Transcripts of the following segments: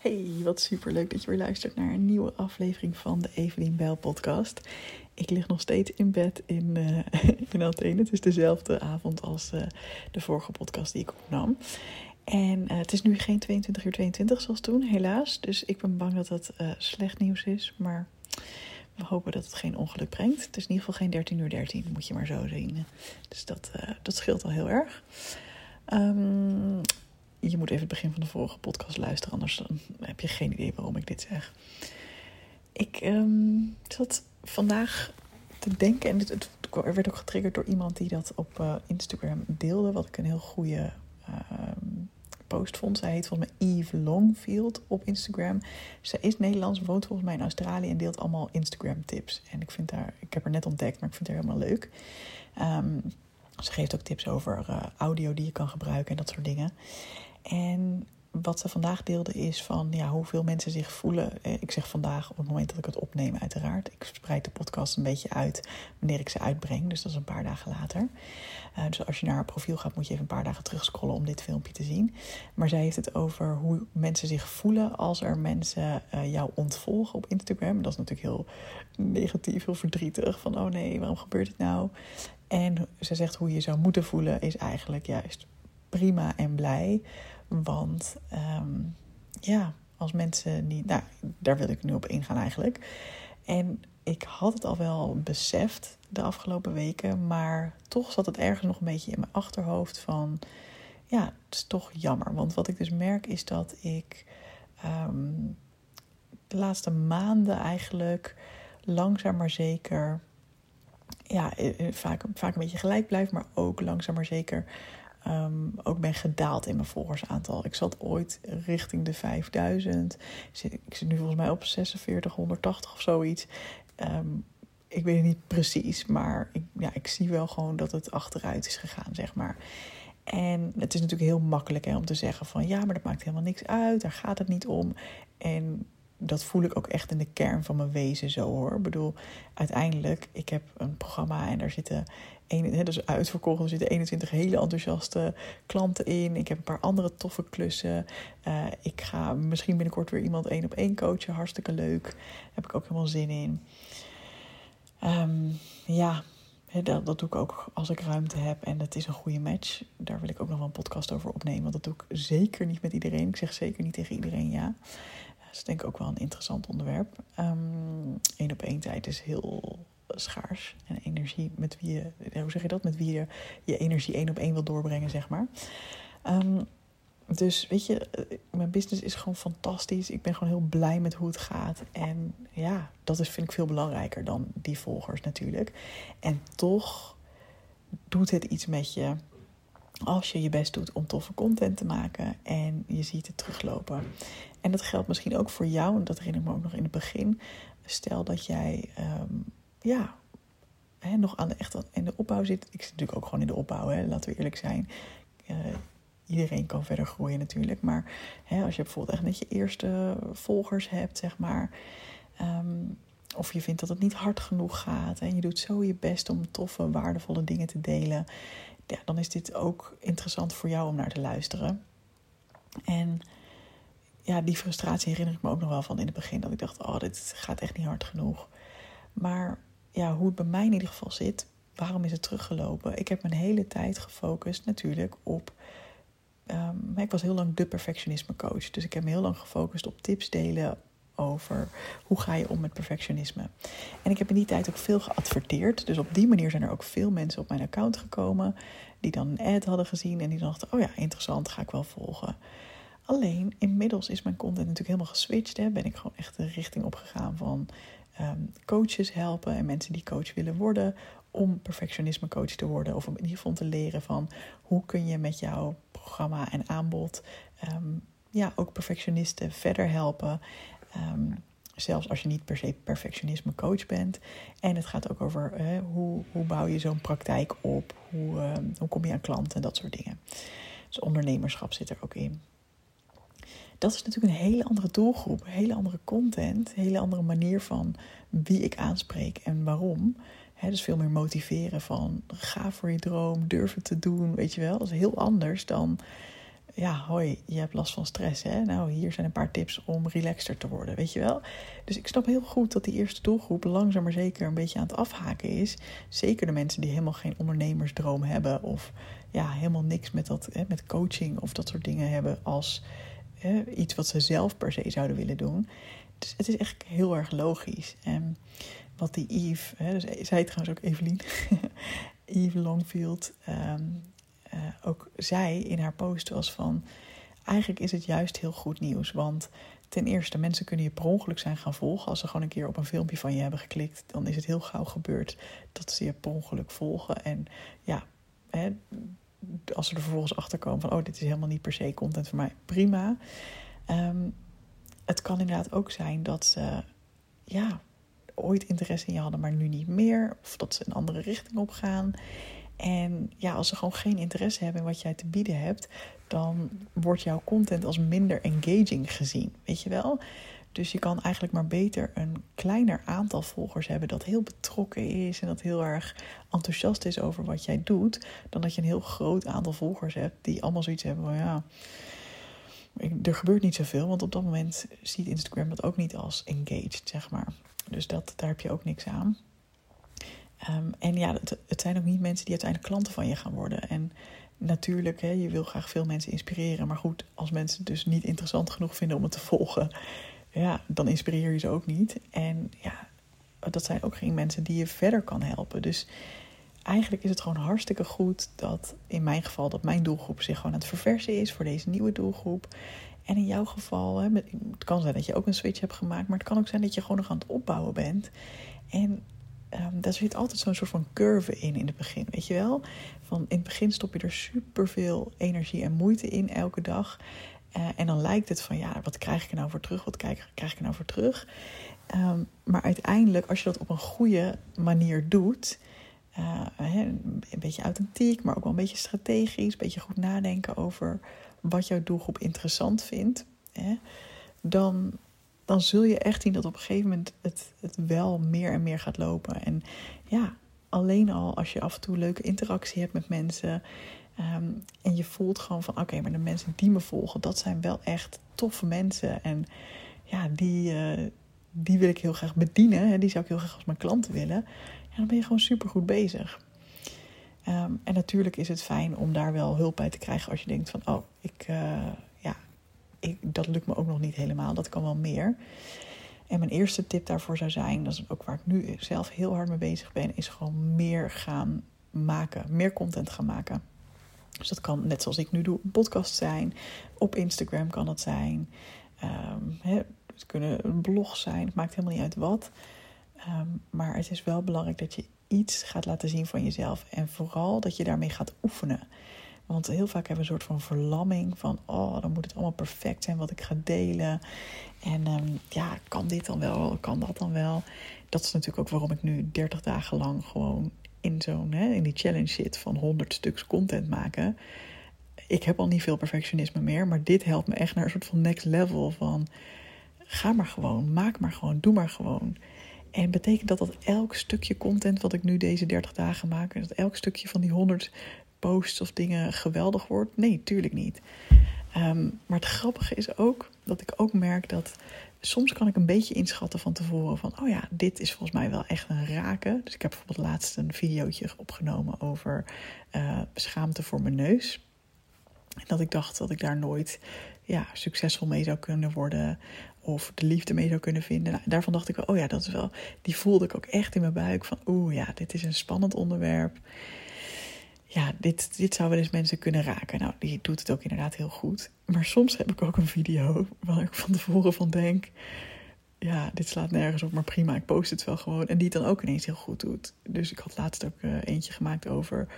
Hey, wat super leuk dat je weer luistert naar een nieuwe aflevering van de Evelien Bel podcast. Ik lig nog steeds in bed in, uh, Athene. Het is dezelfde avond als uh, de vorige podcast die ik opnam. En uh, het is nu geen 22 uur 22 zoals toen, helaas. Dus ik ben bang dat dat slecht nieuws is. Maar we hopen dat het geen ongeluk brengt. Het is in ieder geval geen 13 uur 13, moet je maar zo zien. Dus dat, dat scheelt al heel erg. Um, je moet even het begin van de vorige podcast luisteren, anders heb je geen idee waarom ik dit zeg. Ik um, zat vandaag te denken, en het, het, werd ook getriggerd door iemand die dat op uh, Instagram deelde, wat ik een heel goede uh, post vond. Zij heet volgens mij Eve Longfield op Instagram. Zij is Nederlands, woont volgens mij in Australië en deelt allemaal Instagram tips. En ik vind haar, ik heb haar net ontdekt, maar ik vind haar helemaal leuk. Um, ze geeft ook tips over uh, audio die je kan gebruiken en dat soort dingen. En wat ze vandaag deelde is van ja, hoeveel mensen zich voelen. Eh, ik zeg vandaag op het moment dat ik het opneem, uiteraard. Ik spreid de podcast een beetje uit wanneer ik ze uitbreng. Dus dat is een paar dagen later. Uh, dus als je naar haar profiel gaat, moet je even een paar dagen terugscrollen om dit filmpje te zien. Maar zij heeft het over hoe mensen zich voelen als er mensen jou ontvolgen op Instagram. Dat is natuurlijk heel negatief, heel verdrietig. Van oh nee, waarom gebeurt het nou? En ze zegt hoe je zou moeten voelen is eigenlijk juist prima en blij. Want um, ja, als mensen niet. Nou, daar wil ik nu op ingaan eigenlijk. En ik had het al wel beseft de afgelopen weken, maar toch zat het ergens nog een beetje in mijn achterhoofd van. Ja, het is toch jammer. Want wat ik dus merk is dat ik um, de laatste maanden eigenlijk langzaam maar zeker. Ja, eh, eh, vaak, vaak een beetje gelijk blijf, maar ook langzaam maar zeker Um, ook ben gedaald in mijn volgersaantal. Ik zat ooit richting de 5000. Ik zit nu volgens mij op 46, 180 of zoiets. Um, ik weet het niet precies, maar ik, ja, ik zie wel gewoon dat het achteruit is gegaan, zeg maar. En het is natuurlijk heel makkelijk hè, om te zeggen van ja, maar dat maakt helemaal niks uit, daar gaat het niet om. En dat voel ik ook echt in de kern van mijn wezen zo hoor. Ik bedoel, uiteindelijk, ik heb een programma en daar zitten een, dus uitverkocht. Er zitten 21 hele enthousiaste klanten in. Ik heb een paar andere toffe klussen. Uh, ik ga misschien binnenkort weer iemand één op één coachen. Hartstikke leuk. Heb ik ook helemaal zin in. Um, ja, dat, dat doe ik ook als ik ruimte heb en het is een goede match. Daar wil ik ook nog wel een podcast over opnemen. Want dat doe ik zeker niet met iedereen. Ik zeg zeker niet tegen iedereen ja. Dat is denk ik ook wel een interessant onderwerp. Eén um, op één tijd is heel schaars. En energie met wie je, hoe zeg je dat? Met wie je je energie één op één wil doorbrengen, zeg maar. Um, dus weet je, eh, mijn business is gewoon fantastisch. Ik ben gewoon heel blij met hoe het gaat. En ja, dat is, vind ik veel belangrijker dan die volgers natuurlijk. En toch doet het iets met je als je je best doet om toffe content te maken en je ziet het teruglopen. En dat geldt misschien ook voor jou, en dat herinner ik me ook nog in het begin. Stel dat jij um, ja, hè, nog aan echt in de opbouw zit. Ik zit natuurlijk ook gewoon in de opbouw, hè, laten we eerlijk zijn. Uh, iedereen kan verder groeien natuurlijk. Maar hè, als je bijvoorbeeld echt net je eerste volgers hebt, zeg maar. Um, of je vindt dat het niet hard genoeg gaat. En je doet zo je best om toffe, waardevolle dingen te delen. Ja, dan is dit ook interessant voor jou om naar te luisteren. En ja, die frustratie herinner ik me ook nog wel van in het begin. Dat ik dacht, oh, dit gaat echt niet hard genoeg. Maar ja, hoe het bij mij in ieder geval zit, waarom is het teruggelopen? Ik heb mijn hele tijd gefocust natuurlijk op. Um, ik was heel lang de perfectionisme coach. Dus ik heb me heel lang gefocust op tips delen over hoe ga je om met perfectionisme. En ik heb in die tijd ook veel geadverteerd. Dus op die manier zijn er ook veel mensen op mijn account gekomen die dan een ad hadden gezien en die dachten: oh ja, interessant, ga ik wel volgen. Alleen inmiddels is mijn content natuurlijk helemaal geswitcht. Hè. Ben ik gewoon echt de richting opgegaan van um, coaches helpen en mensen die coach willen worden om perfectionisme coach te worden. Of om in ieder geval te leren van hoe kun je met jouw programma en aanbod um, ja, ook perfectionisten verder helpen. Um, zelfs als je niet per se perfectionisme coach bent. En het gaat ook over hoe, hoe bouw je zo'n praktijk op? Hoe, hoe kom je aan klanten en dat soort dingen. Dus ondernemerschap zit er ook in dat is natuurlijk een hele andere doelgroep, hele andere content, hele andere manier van wie ik aanspreek en waarom. He, dus veel meer motiveren van ga voor je droom, durf het te doen, weet je wel. Dat is heel anders dan ja, hoi, je hebt last van stress. Hè? Nou, hier zijn een paar tips om relaxter te worden, weet je wel. Dus ik snap heel goed dat die eerste doelgroep langzaam maar zeker een beetje aan het afhaken is. Zeker de mensen die helemaal geen ondernemersdroom hebben of ja, helemaal niks met, dat, hè, met coaching of dat soort dingen hebben als hè, iets wat ze zelf per se zouden willen doen. Dus het is echt heel erg logisch. En wat die Eve, hè, dus zij trouwens ook Evelien, Eve Longfield, ehm, uh, ook zei in haar post was van... Eigenlijk is het juist heel goed nieuws, want ten eerste, mensen kunnen je per ongeluk zijn gaan volgen. Als ze gewoon een keer op een filmpje van je hebben geklikt, dan is het heel gauw gebeurd dat ze je per ongeluk volgen. En ja, hè, als ze er vervolgens achter komen van, oh, dit is helemaal niet per se content voor mij, prima. Ehm, het kan inderdaad ook zijn dat ze, ja, ooit interesse in je hadden, maar nu niet meer. Of dat ze een andere richting op gaan. En ja, als ze gewoon geen interesse hebben in wat jij te bieden hebt, dan wordt jouw content als minder engaging gezien. Weet je wel? Dus je kan eigenlijk maar beter een kleiner aantal volgers hebben dat heel betrokken is en dat heel erg enthousiast is over wat jij doet, dan dat je een heel groot aantal volgers hebt die allemaal zoiets hebben van ja. Er gebeurt niet zoveel, want op dat moment ziet Instagram dat ook niet als engaged, zeg maar. Dus dat, daar heb je ook niks aan. Ehm, en ja, het, zijn ook niet mensen die uiteindelijk klanten van je gaan worden. En natuurlijk, hè, je wil graag veel mensen inspireren. Maar goed, als mensen het dus niet interessant genoeg vinden om het te volgen, ja, dan inspireer je ze ook niet. En ja, dat zijn ook geen mensen die je verder kan helpen. Dus eigenlijk is het gewoon hartstikke goed dat in mijn geval dat mijn doelgroep zich gewoon aan het verversen is voor deze nieuwe doelgroep. En in jouw geval, hè, het kan zijn dat je ook een switch hebt gemaakt, maar het kan ook zijn dat je gewoon nog aan het opbouwen bent. En um, daar zit altijd zo'n soort van curve in in het begin, weet je wel? Van in het begin stop je er superveel energie en moeite in elke dag. Uh, en dan lijkt het van, ja, wat krijg ik er nou voor terug? Wat krijg, ik er nou voor terug? Um, maar uiteindelijk, als je dat op een goede manier doet... Uh, een beetje authentiek, maar ook wel een beetje strategisch... een beetje goed nadenken over wat jouw doelgroep interessant vindt... Hè, dan, dan zul je echt zien dat op een gegeven moment het, het wel meer en meer gaat lopen. En ja, alleen al als je af en toe leuke interactie hebt met mensen. Ehm, en je voelt gewoon van oké, maar de mensen die me volgen, dat zijn wel echt toffe mensen. En ja, die, uh, die wil ik heel graag bedienen. Hè, die zou ik heel graag als mijn klanten willen. Ja, dan ben je gewoon super goed bezig. Um, en natuurlijk is het fijn om daar wel hulp bij te krijgen als je denkt van oh, ik, uh, ik, dat lukt me ook nog niet helemaal. Dat kan wel meer. En mijn eerste tip daarvoor zou zijn, dat is ook waar ik nu zelf heel hard mee bezig ben, is gewoon meer gaan maken, meer content gaan maken. Dus dat kan, net zoals ik nu doe, een podcast zijn. Op Instagram kan het zijn. Um, het kunnen een blog zijn. Het maakt helemaal niet uit wat. Ehm, maar het is wel belangrijk dat je iets gaat laten zien van jezelf. En vooral dat je daarmee gaat oefenen. Want heel vaak hebben we een soort van verlamming van, oh, dan moet het allemaal perfect zijn wat ik ga delen. En um, ja, kan dit dan wel, kan dat dan wel? Dat is natuurlijk ook waarom ik nu 30 dagen lang gewoon in zo'n, in die challenge zit van 100 stuks content maken. Ik heb al niet veel perfectionisme meer, maar dit helpt me echt naar een soort van next level van, ga maar gewoon, maak maar gewoon, doe maar gewoon. En betekent dat dat elk stukje content wat ik nu deze 30 dagen maak, dat elk stukje van die 100 posts of dingen geweldig wordt. Nee, tuurlijk niet. Um, maar het grappige is ook dat ik ook merk dat soms kan ik een beetje inschatten van tevoren van, oh ja, dit is volgens mij wel echt een raken. Dus ik heb bijvoorbeeld laatst een videootje opgenomen over uh, schaamte voor mijn neus. En dat ik dacht dat ik daar nooit ja, succesvol mee zou kunnen worden of de liefde mee zou kunnen vinden. Nou, daarvan dacht ik wel, oh ja, dat is wel, die voelde ik ook echt in mijn buik van, oeh ja, dit is een spannend onderwerp ja, dit, dit zou wel eens mensen kunnen raken. Nou, die doet het ook inderdaad heel goed. Maar soms heb ik ook een video waar ik van tevoren van denk... ja, dit slaat nergens op, maar prima, ik post het wel gewoon. En die het dan ook ineens heel goed doet. Dus ik had laatst ook uh, eentje gemaakt over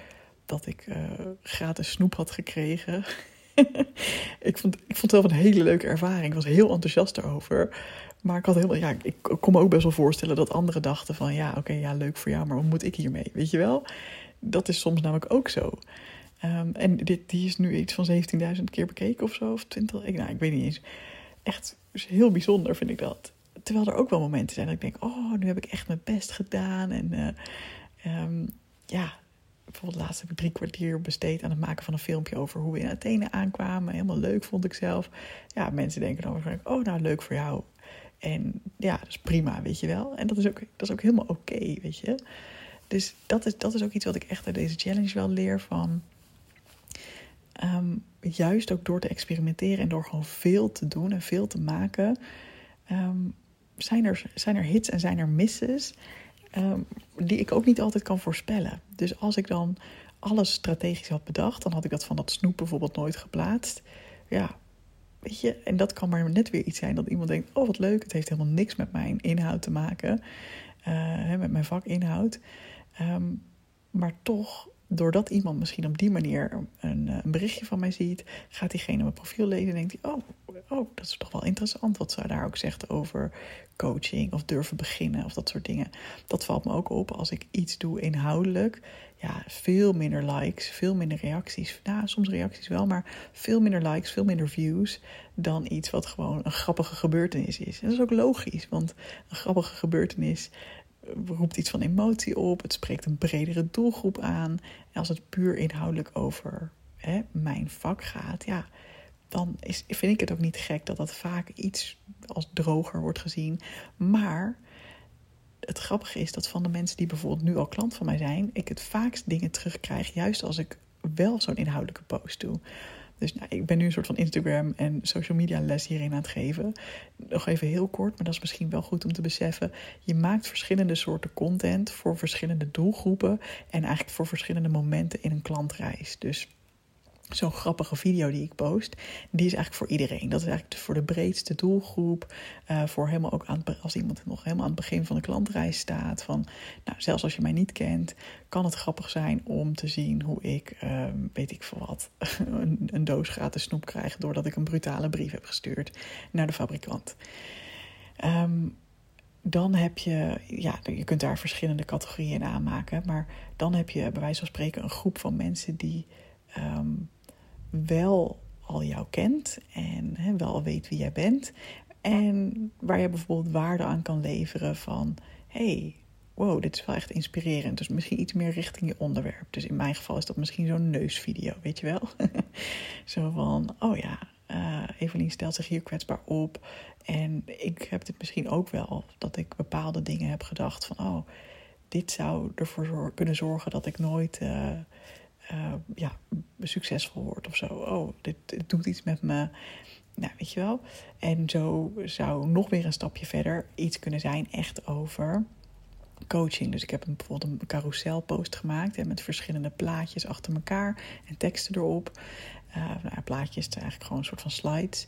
dat ik uh, gratis snoep had gekregen. ik, vond, ik vond het wel een hele leuke ervaring. Ik was heel enthousiast erover. Maar ik had helemaal, ja, ik kon me ook best wel voorstellen dat anderen dachten van ja, oké, ja, leuk voor jou, maar wat moet ik hiermee? Weet je wel? Dat is soms namelijk ook zo. Um, en dit, die is nu iets van 17.000 keer bekeken of zo, of 20, ik, nou, ik weet niet eens. Echt heel bijzonder vind ik dat. Terwijl er ook wel momenten zijn dat ik denk, oh, nu heb ik echt mijn best gedaan. En uh, um, ja, bijvoorbeeld laatst heb ik drie kwartier besteed aan het maken van een filmpje over hoe we in Athene aankwamen. Helemaal leuk vond ik zelf. Ja, mensen denken dan waarschijnlijk, oh nou leuk voor jou. En ja, dat is prima, weet je wel. En dat is ook, dat is ook helemaal oké, weet je. Dus dat is, dat is ook iets wat ik echt uit deze challenge wel leer van... Ehm, juist ook door te experimenteren en door gewoon veel te doen en veel te maken... Ehm, zijn, er, zijn er hits en zijn er misses Ehm, die ik ook niet altijd kan voorspellen. Dus als ik dan alles strategisch had bedacht, dan had ik dat van dat snoep bijvoorbeeld nooit geplaatst. Ja, weet je, en dat kan maar net weer iets zijn dat iemand denkt: oh wat leuk, het heeft helemaal niks met mijn inhoud te maken, uh, met mijn vakinhoud. Um, maar toch doordat iemand misschien op die manier een, eh, een, berichtje van mij ziet, gaat diegene mijn profiel lezen en denkt hij: oh, oh, dat is toch wel interessant wat zij daar ook zegt over coaching of durven beginnen of dat soort dingen. Dat valt me ook op als ik iets doe inhoudelijk. Ja, veel minder likes, veel minder reacties. Nou, soms reacties wel, maar veel minder likes, veel minder views dan iets wat gewoon een grappige gebeurtenis is. En dat is ook logisch, want een grappige gebeurtenis roept iets van emotie op. Het spreekt een bredere doelgroep aan. En als het puur inhoudelijk over hè, mijn vak gaat, ja, dan is, vind ik het ook niet gek dat dat vaak iets als droger wordt gezien. Maar het grappige is dat van de mensen die bijvoorbeeld nu al klant van mij zijn, ik het vaakst dingen terugkrijg, juist als ik wel zo'n inhoudelijke post doe. Dus nou, ik ben nu een soort van Instagram en social media les hierin aan het geven. Nog even heel kort, maar dat is misschien wel goed om te beseffen. Je maakt verschillende soorten content voor verschillende doelgroepen en eigenlijk voor verschillende momenten in een klantreis. Dus zo'n grappige video die ik post, die is eigenlijk voor iedereen. Dat is eigenlijk voor de breedste doelgroep. Uh, voor helemaal ook aan als iemand nog helemaal aan het begin van de klantreis staat. Van, nou, zelfs als je mij niet kent, kan het grappig zijn om te zien hoe ik, uh, weet ik veel wat, een, doos gratis snoep krijg. doordat ik een brutale brief heb gestuurd naar de fabrikant. Um, dan heb je, ja, je kunt daar verschillende categorieën in aanmaken. Maar dan heb je bij wijze van spreken een groep van mensen die. Um, wel al jou kent en wel weet wie jij bent. En waar je bijvoorbeeld waarde aan kan leveren van... hey, wow, dit is wel echt inspirerend. Dus misschien iets meer richting je onderwerp. Dus in mijn geval is dat misschien zo'n neusvideo, weet je wel? Zo van, oh ja, uh, Evelien stelt zich hier kwetsbaar op. En ik heb dit misschien ook wel, dat ik bepaalde dingen heb gedacht van... oh, dit zou ervoor kunnen zorgen dat ik nooit... Uh, uh, ja, succesvol wordt of zo. Oh, dit, doet iets met me. Nou, weet je wel. En zo zou nog weer een stapje verder iets kunnen zijn, echt over coaching. Dus ik heb een, bijvoorbeeld een carouselpost gemaakt met verschillende plaatjes achter elkaar en teksten erop. Uh, nou, plaatjes, eigenlijk gewoon een soort van slides.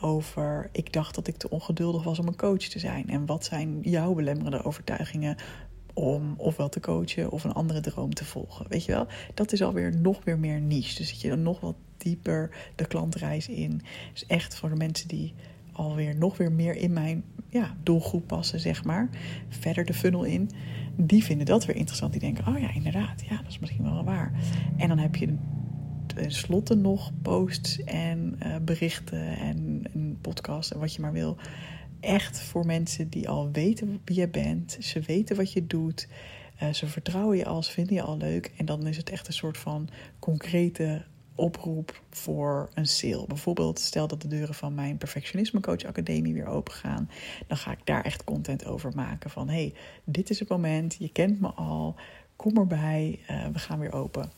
Over, ik dacht dat ik te ongeduldig was om een coach te zijn. En wat zijn jouw belemmerende overtuigingen om ofwel te coachen of een andere droom te volgen. Weet je wel, dat is alweer nog weer meer niche. Dus zit je dan nog wat dieper de klantreis in. Dus echt voor de mensen die alweer nog weer meer in mijn ja, doelgroep passen, zeg maar. Verder de funnel in. Die vinden dat weer interessant. Die denken, oh ja, inderdaad, ja, dat is misschien wel waar. En dan heb je tenslotte nog posts en uh, berichten en een podcast en wat je maar wil echt voor mensen die al weten wie je bent. Ze weten wat je doet. Uh, ze vertrouwen je al, ze vinden je al leuk. En dan is het echt een soort van concrete oproep voor een sale. Bijvoorbeeld, stel dat de deuren van mijn Perfectionisme Coach Academie weer open gaan. Dan ga ik daar echt content over maken. Van hey, dit is het moment. Je kent me al. Kom erbij. Uh, we gaan weer open.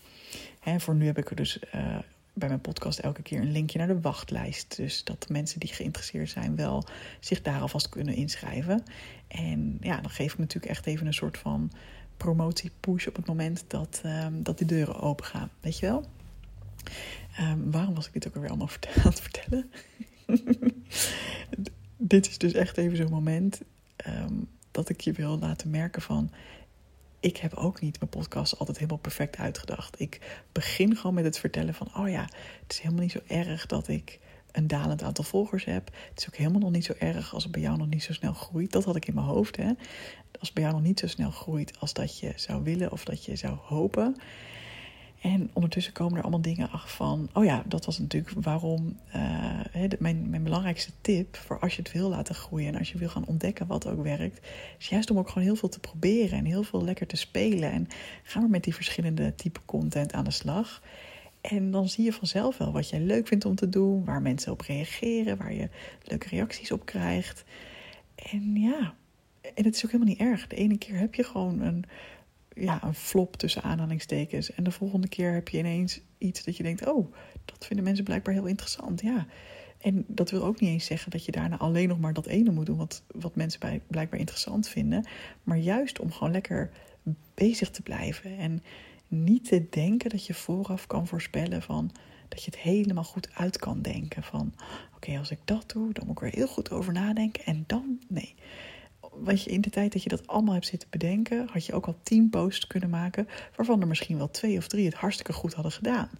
Hè, voor nu heb ik er dus uh, bij mijn podcast elke keer een linkje naar de wachtlijst. Dus dat mensen die geïnteresseerd zijn wel zich daar alvast kunnen inschrijven. En ja, dan geef ik natuurlijk echt even een soort van promotie-push op het moment dat, um, dat die deuren open gaan. Weet je wel? Um, waarom was ik dit ook alweer allemaal aan het vertellen? dit is dus echt even zo'n moment um, dat ik je wil laten merken van ik heb ook niet mijn podcast altijd helemaal perfect uitgedacht. Ik begin gewoon met het vertellen van: oh ja, het is helemaal niet zo erg dat ik een dalend aantal volgers heb. Het is ook helemaal nog niet zo erg als het bij jou nog niet zo snel groeit. Dat had ik in mijn hoofd. Hè? Als het bij jou nog niet zo snel groeit als dat je zou willen of dat je zou hopen. En ondertussen komen er allemaal dingen af van... oh ja, dat was natuurlijk waarom... Uh, mijn, mijn belangrijkste tip voor als je het wil laten groeien... en als je wil gaan ontdekken wat ook werkt... is juist om ook gewoon heel veel te proberen... en heel veel lekker te spelen. En ga maar met die verschillende type content aan de slag... En dan zie je vanzelf wel wat jij leuk vindt om te doen, waar mensen op reageren, waar je leuke reacties op krijgt. En ja, en het is ook helemaal niet erg. De ene keer heb je gewoon een, ja, een flop tussen aanhalingstekens. En de volgende keer heb je ineens iets dat je denkt: oh, dat vinden mensen blijkbaar heel interessant. Ja. En dat wil ook niet eens zeggen dat je daarna alleen nog maar dat ene moet doen wat, wat mensen bij, blijkbaar interessant vinden. Maar juist om gewoon lekker bezig te blijven. En niet te denken dat je vooraf kan voorspellen van dat je het helemaal goed uit kan denken. Van oké, als ik dat doe, dan moet ik er heel goed over nadenken. En dan, nee. Want je in de tijd dat je dat allemaal hebt zitten bedenken, had je ook al tien posts kunnen maken, waarvan er misschien wel twee of drie het hartstikke goed hadden gedaan.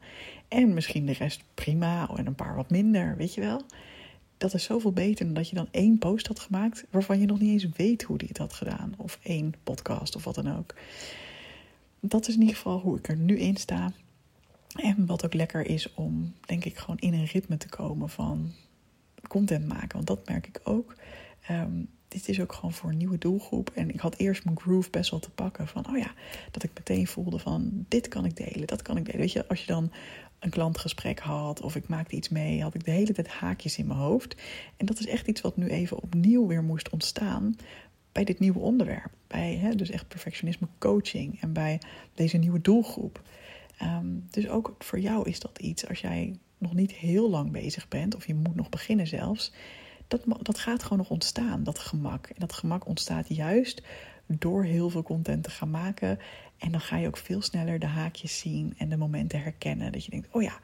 En misschien de rest prima en een paar wat minder, weet je wel. Dat is zoveel beter dan dat je dan één post had gemaakt waarvan je nog niet eens weet hoe die het had gedaan. Of één podcast of wat dan ook dat is in ieder geval hoe ik er nu in sta. En wat ook lekker is om, denk ik, gewoon in een ritme te komen van content maken. Want dat merk ik ook. Um, dit is ook gewoon voor een nieuwe doelgroep. En ik had eerst mijn groove best wel te pakken. Van, oh ja, dat ik meteen voelde van, dit kan ik delen, dat kan ik delen. Weet je, als je dan een klantgesprek had of ik maakte iets mee, had ik de hele tijd haakjes in mijn hoofd. En dat is echt iets wat nu even opnieuw weer moest ontstaan bij dit nieuwe onderwerp. Bij hè, dus echt perfectionisme coaching en bij deze nieuwe doelgroep. Ehm, dus ook voor jou is dat iets als jij nog niet heel lang bezig bent, of je moet nog beginnen zelfs. Dat, dat gaat gewoon nog ontstaan, dat gemak. En dat gemak ontstaat juist door heel veel content te gaan maken. En dan ga je ook veel sneller de haakjes zien en de momenten herkennen. Dat je denkt, oh ja,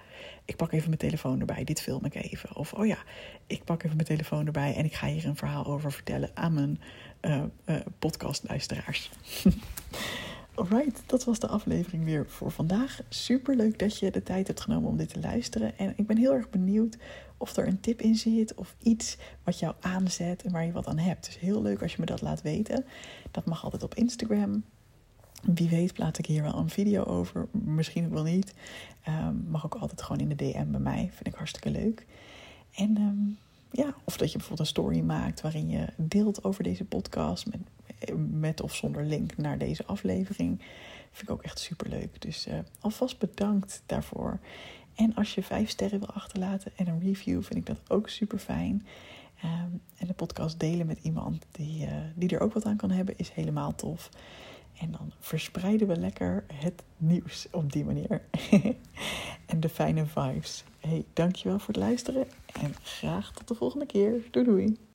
ik pak even mijn telefoon erbij, dit film ik even. Of oh ja, ik pak even mijn telefoon erbij en ik ga hier een verhaal over vertellen aan mijn uh, uh, podcastluisteraars. Alright, dat was de aflevering weer voor vandaag. Super leuk dat je de tijd hebt genomen om dit te luisteren. En ik ben heel erg benieuwd of er een tip in zit of iets wat jou aanzet en waar je wat aan hebt. Dus heel leuk als je me dat laat weten. Dat mag altijd op Instagram. Wie weet plaats ik hier wel een video over. Misschien ook wel niet. Um, mag ook altijd gewoon in de DM bij mij. Vind ik hartstikke leuk. En um, ja, of dat je bijvoorbeeld een story maakt waarin je deelt over deze podcast met, met of zonder link naar deze aflevering. Vind ik ook echt super leuk. Dus uh, alvast bedankt daarvoor. En als je vijf sterren wil achterlaten en een review, vind ik dat ook super fijn. Um, en de podcast delen met iemand die, uh, die er ook wat aan kan hebben, is helemaal tof. En dan verspreiden we lekker het nieuws op die manier. en de fijne vibes. Hey, dankjewel voor het luisteren en graag tot de volgende keer. Doei doei.